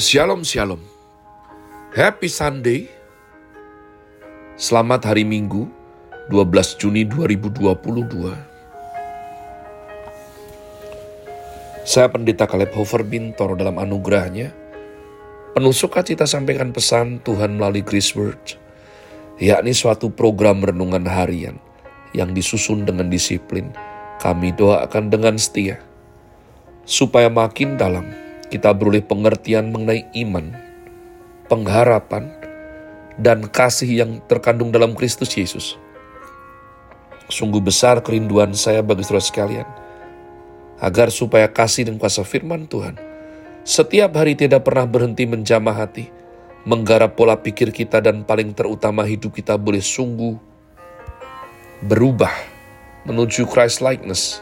Shalom Shalom. Happy Sunday. Selamat hari Minggu 12 Juni 2022 Saya Pendeta Kaleb Hofer Bintoro dalam anugerahnya. Penuh sukacita sampaikan pesan Tuhan melalui Grace Word yakni suatu program renungan harian yang disusun dengan disiplin. Kami doakan dengan setia supaya makin dalam kita beroleh pengertian mengenai iman, pengharapan, dan kasih yang terkandung dalam Kristus Yesus. Sungguh besar kerinduan saya bagi saudara sekalian, agar supaya kasih dan kuasa firman Tuhan setiap hari tidak pernah berhenti menjamah hati, menggarap pola pikir kita dan paling terutama hidup kita boleh sungguh berubah menuju Christ likeness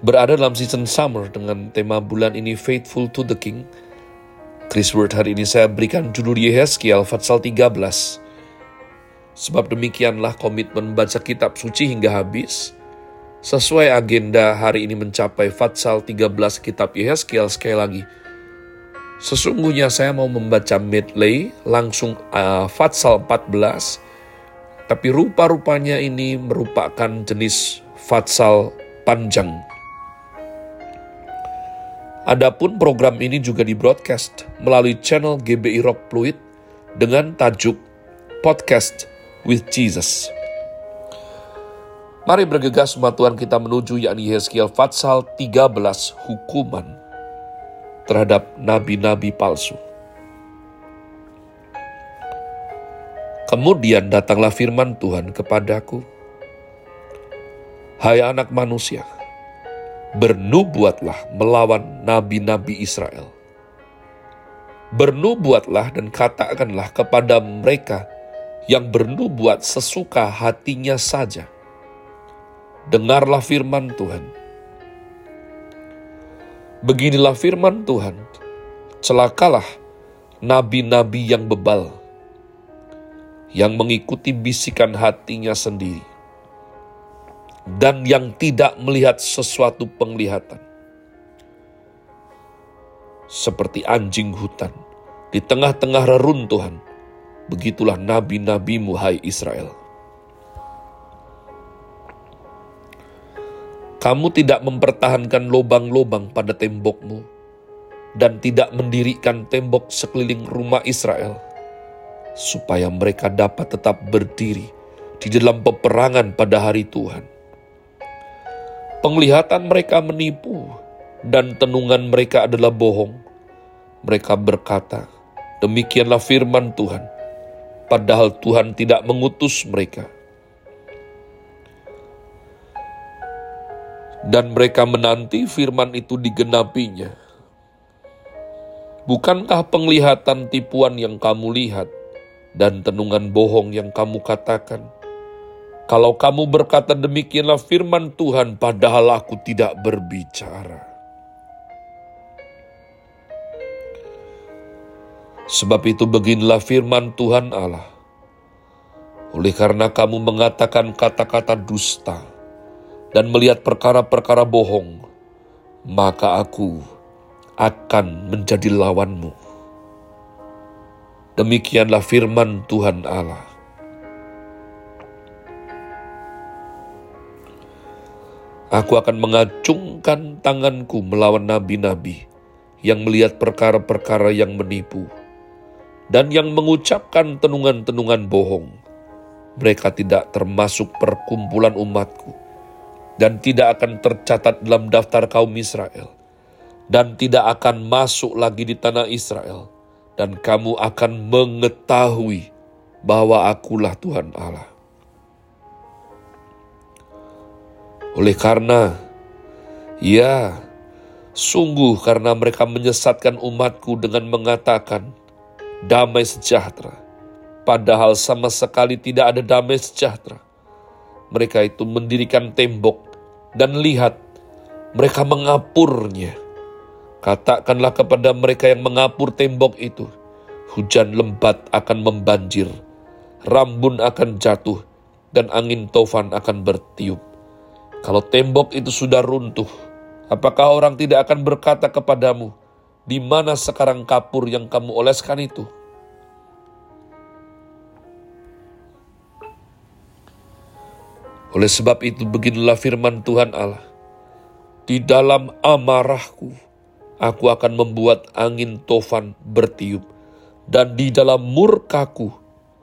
berada dalam season summer dengan tema bulan ini Faithful to the King. Chris Word hari ini saya berikan judul Yehezkiel Fatsal 13. Sebab demikianlah komitmen baca kitab suci hingga habis. Sesuai agenda hari ini mencapai Fatsal 13 kitab Yehezkiel sekali lagi. Sesungguhnya saya mau membaca medley langsung uh, Fatsal 14. Tapi rupa-rupanya ini merupakan jenis Fatsal panjang Adapun program ini juga di broadcast melalui channel GBI Rock Fluid dengan tajuk Podcast with Jesus. Mari bergegas umat Tuhan kita menuju yakni Yeskiel Fatsal 13 hukuman terhadap nabi-nabi palsu. Kemudian datanglah firman Tuhan kepadaku, Hai anak manusia, bernubuatlah melawan nabi-nabi Israel. Bernubuatlah dan katakanlah kepada mereka yang bernubuat sesuka hatinya saja. Dengarlah firman Tuhan. Beginilah firman Tuhan, celakalah nabi-nabi yang bebal, yang mengikuti bisikan hatinya sendiri dan yang tidak melihat sesuatu penglihatan. Seperti anjing hutan di tengah-tengah reruntuhan, begitulah nabi-nabimu hai Israel. Kamu tidak mempertahankan lubang-lubang pada tembokmu dan tidak mendirikan tembok sekeliling rumah Israel, supaya mereka dapat tetap berdiri di dalam peperangan pada hari Tuhan Penglihatan mereka menipu dan tenungan mereka adalah bohong. Mereka berkata, demikianlah firman Tuhan, padahal Tuhan tidak mengutus mereka. Dan mereka menanti firman itu digenapinya. Bukankah penglihatan tipuan yang kamu lihat dan tenungan bohong yang kamu katakan? Kalau kamu berkata demikianlah firman Tuhan, padahal aku tidak berbicara. Sebab itu beginilah firman Tuhan Allah. Oleh karena kamu mengatakan kata-kata dusta dan melihat perkara-perkara bohong, maka aku akan menjadi lawanmu. Demikianlah firman Tuhan Allah. Aku akan mengacungkan tanganku melawan nabi-nabi yang melihat perkara-perkara yang menipu dan yang mengucapkan tenungan-tenungan bohong. Mereka tidak termasuk perkumpulan umatku dan tidak akan tercatat dalam daftar kaum Israel dan tidak akan masuk lagi di tanah Israel dan kamu akan mengetahui bahwa akulah Tuhan Allah. Oleh karena, ya, sungguh karena mereka menyesatkan umatku dengan mengatakan damai sejahtera, padahal sama sekali tidak ada damai sejahtera. Mereka itu mendirikan tembok dan lihat mereka mengapurnya. Katakanlah kepada mereka yang mengapur tembok itu, hujan lembat akan membanjir, rambun akan jatuh, dan angin tofan akan bertiup kalau tembok itu sudah runtuh, Apakah orang tidak akan berkata kepadamu, di mana sekarang kapur yang kamu oleskan itu? Oleh sebab itu beginilah firman Tuhan Allah. Di dalam amarahku, aku akan membuat angin tofan bertiup. Dan di dalam murkaku,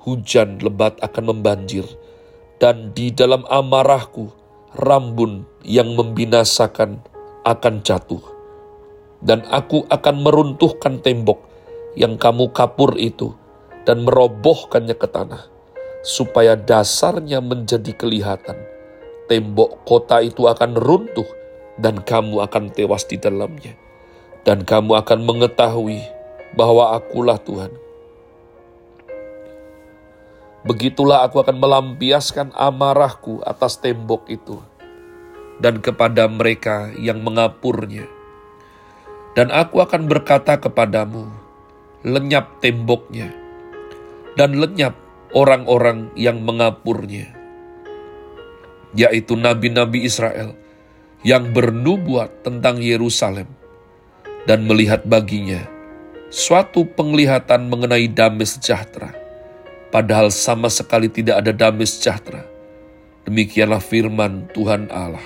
hujan lebat akan membanjir. Dan di dalam amarahku, rambun yang membinasakan akan jatuh. Dan aku akan meruntuhkan tembok yang kamu kapur itu dan merobohkannya ke tanah supaya dasarnya menjadi kelihatan. Tembok kota itu akan runtuh dan kamu akan tewas di dalamnya. Dan kamu akan mengetahui bahwa akulah Tuhan. Begitulah aku akan melampiaskan amarahku atas tembok itu dan kepada mereka yang mengapurnya. Dan aku akan berkata kepadamu, lenyap temboknya, dan lenyap orang-orang yang mengapurnya, yaitu nabi-nabi Israel yang bernubuat tentang Yerusalem dan melihat baginya suatu penglihatan mengenai damai sejahtera, padahal sama sekali tidak ada damai sejahtera. Demikianlah firman Tuhan Allah.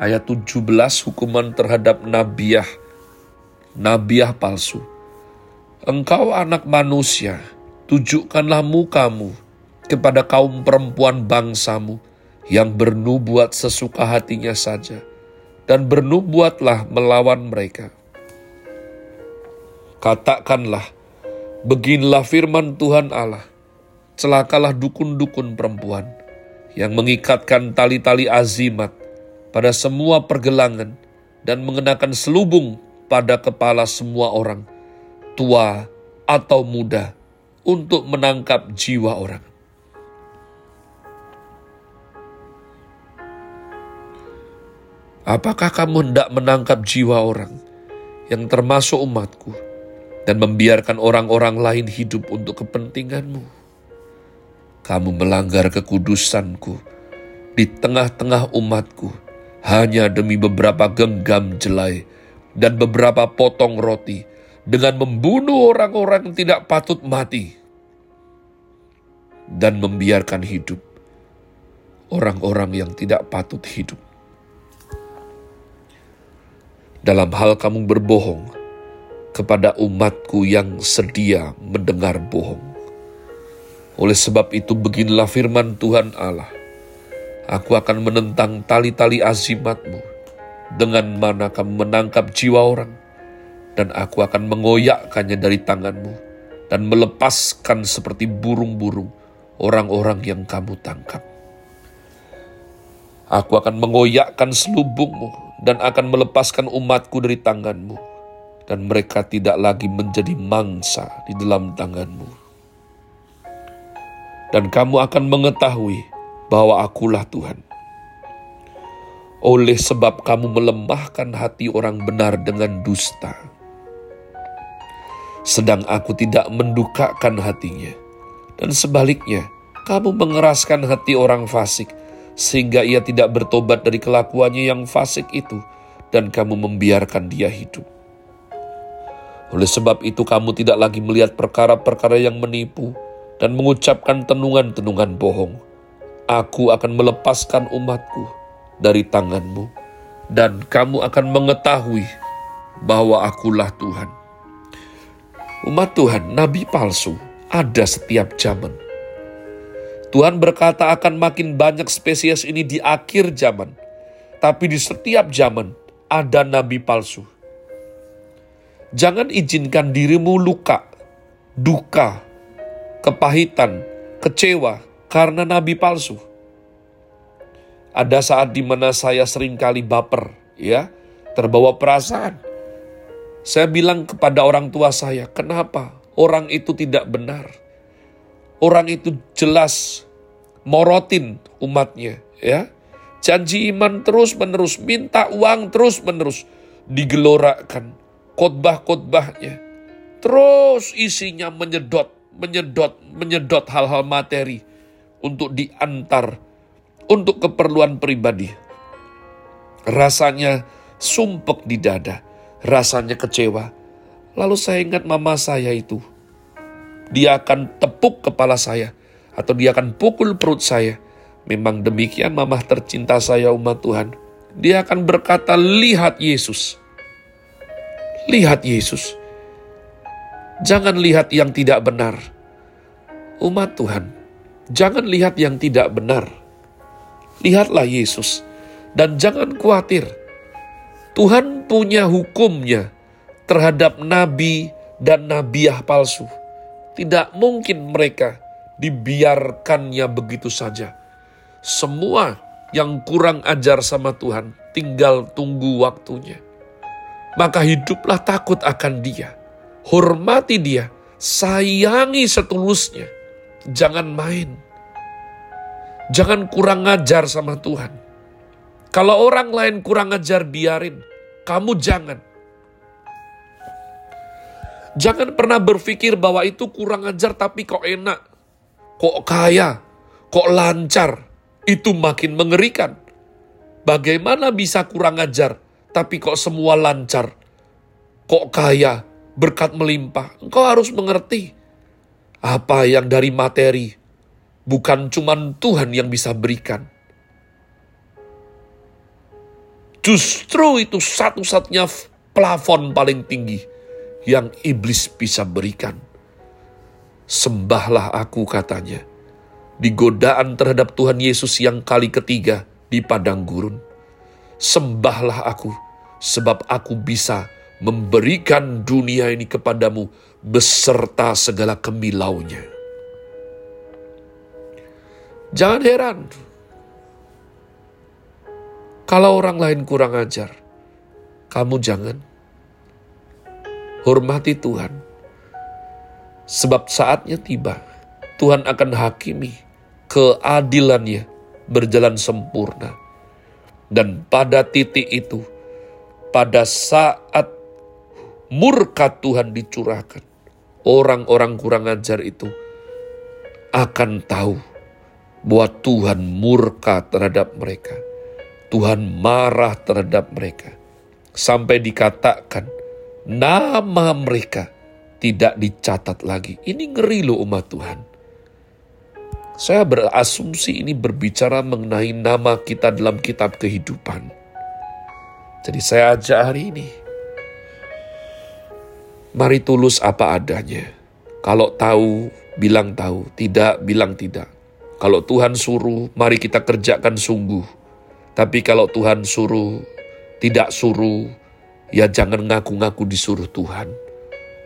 Ayat 17 hukuman terhadap nabiah, nabiah palsu. Engkau anak manusia, Tunjukkanlah mukamu kepada kaum perempuan bangsamu yang bernubuat sesuka hatinya saja, dan bernubuatlah melawan mereka. Katakanlah, beginilah firman Tuhan Allah, celakalah dukun-dukun perempuan yang mengikatkan tali-tali azimat pada semua pergelangan dan mengenakan selubung pada kepala semua orang, tua atau muda, untuk menangkap jiwa orang. Apakah kamu hendak menangkap jiwa orang yang termasuk umatku dan membiarkan orang-orang lain hidup untuk kepentinganmu? Kamu melanggar kekudusanku di tengah-tengah umatku hanya demi beberapa genggam jelai dan beberapa potong roti dengan membunuh orang-orang tidak patut mati dan membiarkan hidup orang-orang yang tidak patut hidup. Dalam hal kamu berbohong kepada umatku yang sedia mendengar bohong. Oleh sebab itu beginilah firman Tuhan Allah. Aku akan menentang tali-tali azimatmu dengan mana kamu menangkap jiwa orang dan aku akan mengoyakkannya dari tanganmu dan melepaskan seperti burung-burung orang-orang yang kamu tangkap. Aku akan mengoyakkan selubungmu dan akan melepaskan umatku dari tanganmu dan mereka tidak lagi menjadi mangsa di dalam tanganmu. Dan kamu akan mengetahui bahwa akulah Tuhan. Oleh sebab kamu melemahkan hati orang benar dengan dusta, sedang aku tidak mendukakan hatinya. Dan sebaliknya, kamu mengeraskan hati orang fasik, sehingga ia tidak bertobat dari kelakuannya yang fasik itu, dan kamu membiarkan dia hidup. Oleh sebab itu kamu tidak lagi melihat perkara-perkara yang menipu dan mengucapkan tenungan-tenungan bohong. Aku akan melepaskan umatku dari tanganmu, dan kamu akan mengetahui bahwa akulah Tuhan. Umat Tuhan, nabi palsu ada setiap zaman. Tuhan berkata akan makin banyak spesies ini di akhir zaman. Tapi di setiap zaman ada nabi palsu. Jangan izinkan dirimu luka, duka, kepahitan, kecewa karena nabi palsu. Ada saat di mana saya sering kali baper, ya, terbawa perasaan saya bilang kepada orang tua saya, kenapa orang itu tidak benar? Orang itu jelas morotin umatnya, ya. Janji iman terus-menerus, minta uang terus-menerus, digelorakan. Khotbah-khotbahnya, terus isinya menyedot, menyedot, menyedot hal-hal materi untuk diantar untuk keperluan pribadi. Rasanya sumpek di dada, rasanya kecewa. Lalu saya ingat mama saya itu. Dia akan tepuk kepala saya, atau dia akan pukul perut saya. Memang demikian mamah tercinta saya umat Tuhan. Dia akan berkata, lihat Yesus. Lihat Yesus. Jangan lihat yang tidak benar. Umat Tuhan, jangan lihat yang tidak benar. Lihatlah Yesus. Dan jangan khawatir. Tuhan punya hukumnya terhadap nabi dan nabiah palsu. Tidak mungkin mereka dibiarkannya begitu saja. Semua yang kurang ajar sama Tuhan tinggal tunggu waktunya. Maka hiduplah takut akan dia. Hormati dia. Sayangi setulusnya. Jangan main. Jangan kurang ajar sama Tuhan. Kalau orang lain kurang ajar biarin. Kamu jangan Jangan pernah berpikir bahwa itu kurang ajar tapi kok enak, kok kaya, kok lancar. Itu makin mengerikan. Bagaimana bisa kurang ajar tapi kok semua lancar? Kok kaya, berkat melimpah? Engkau harus mengerti apa yang dari materi bukan cuma Tuhan yang bisa berikan. Justru itu satu-satunya plafon paling tinggi yang iblis bisa berikan. Sembahlah aku katanya. Di godaan terhadap Tuhan Yesus yang kali ketiga di padang gurun. Sembahlah aku sebab aku bisa memberikan dunia ini kepadamu beserta segala kemilaunya. Jangan heran kalau orang lain kurang ajar, kamu jangan Hormati Tuhan. Sebab saatnya tiba, Tuhan akan hakimi keadilannya berjalan sempurna. Dan pada titik itu, pada saat murka Tuhan dicurahkan, orang-orang kurang ajar itu akan tahu bahwa Tuhan murka terhadap mereka. Tuhan marah terhadap mereka. Sampai dikatakan, nama mereka tidak dicatat lagi. Ini ngeri loh umat Tuhan. Saya berasumsi ini berbicara mengenai nama kita dalam kitab kehidupan. Jadi saya ajak hari ini. Mari tulus apa adanya. Kalau tahu, bilang tahu. Tidak, bilang tidak. Kalau Tuhan suruh, mari kita kerjakan sungguh. Tapi kalau Tuhan suruh, tidak suruh, ya jangan ngaku-ngaku disuruh Tuhan.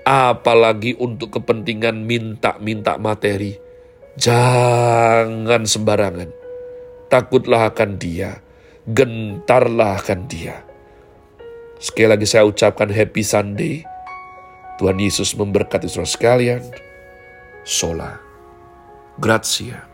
Apalagi untuk kepentingan minta-minta materi. Jangan sembarangan. Takutlah akan dia. Gentarlah akan dia. Sekali lagi saya ucapkan happy Sunday. Tuhan Yesus memberkati saudara sekalian. Sola. Grazie.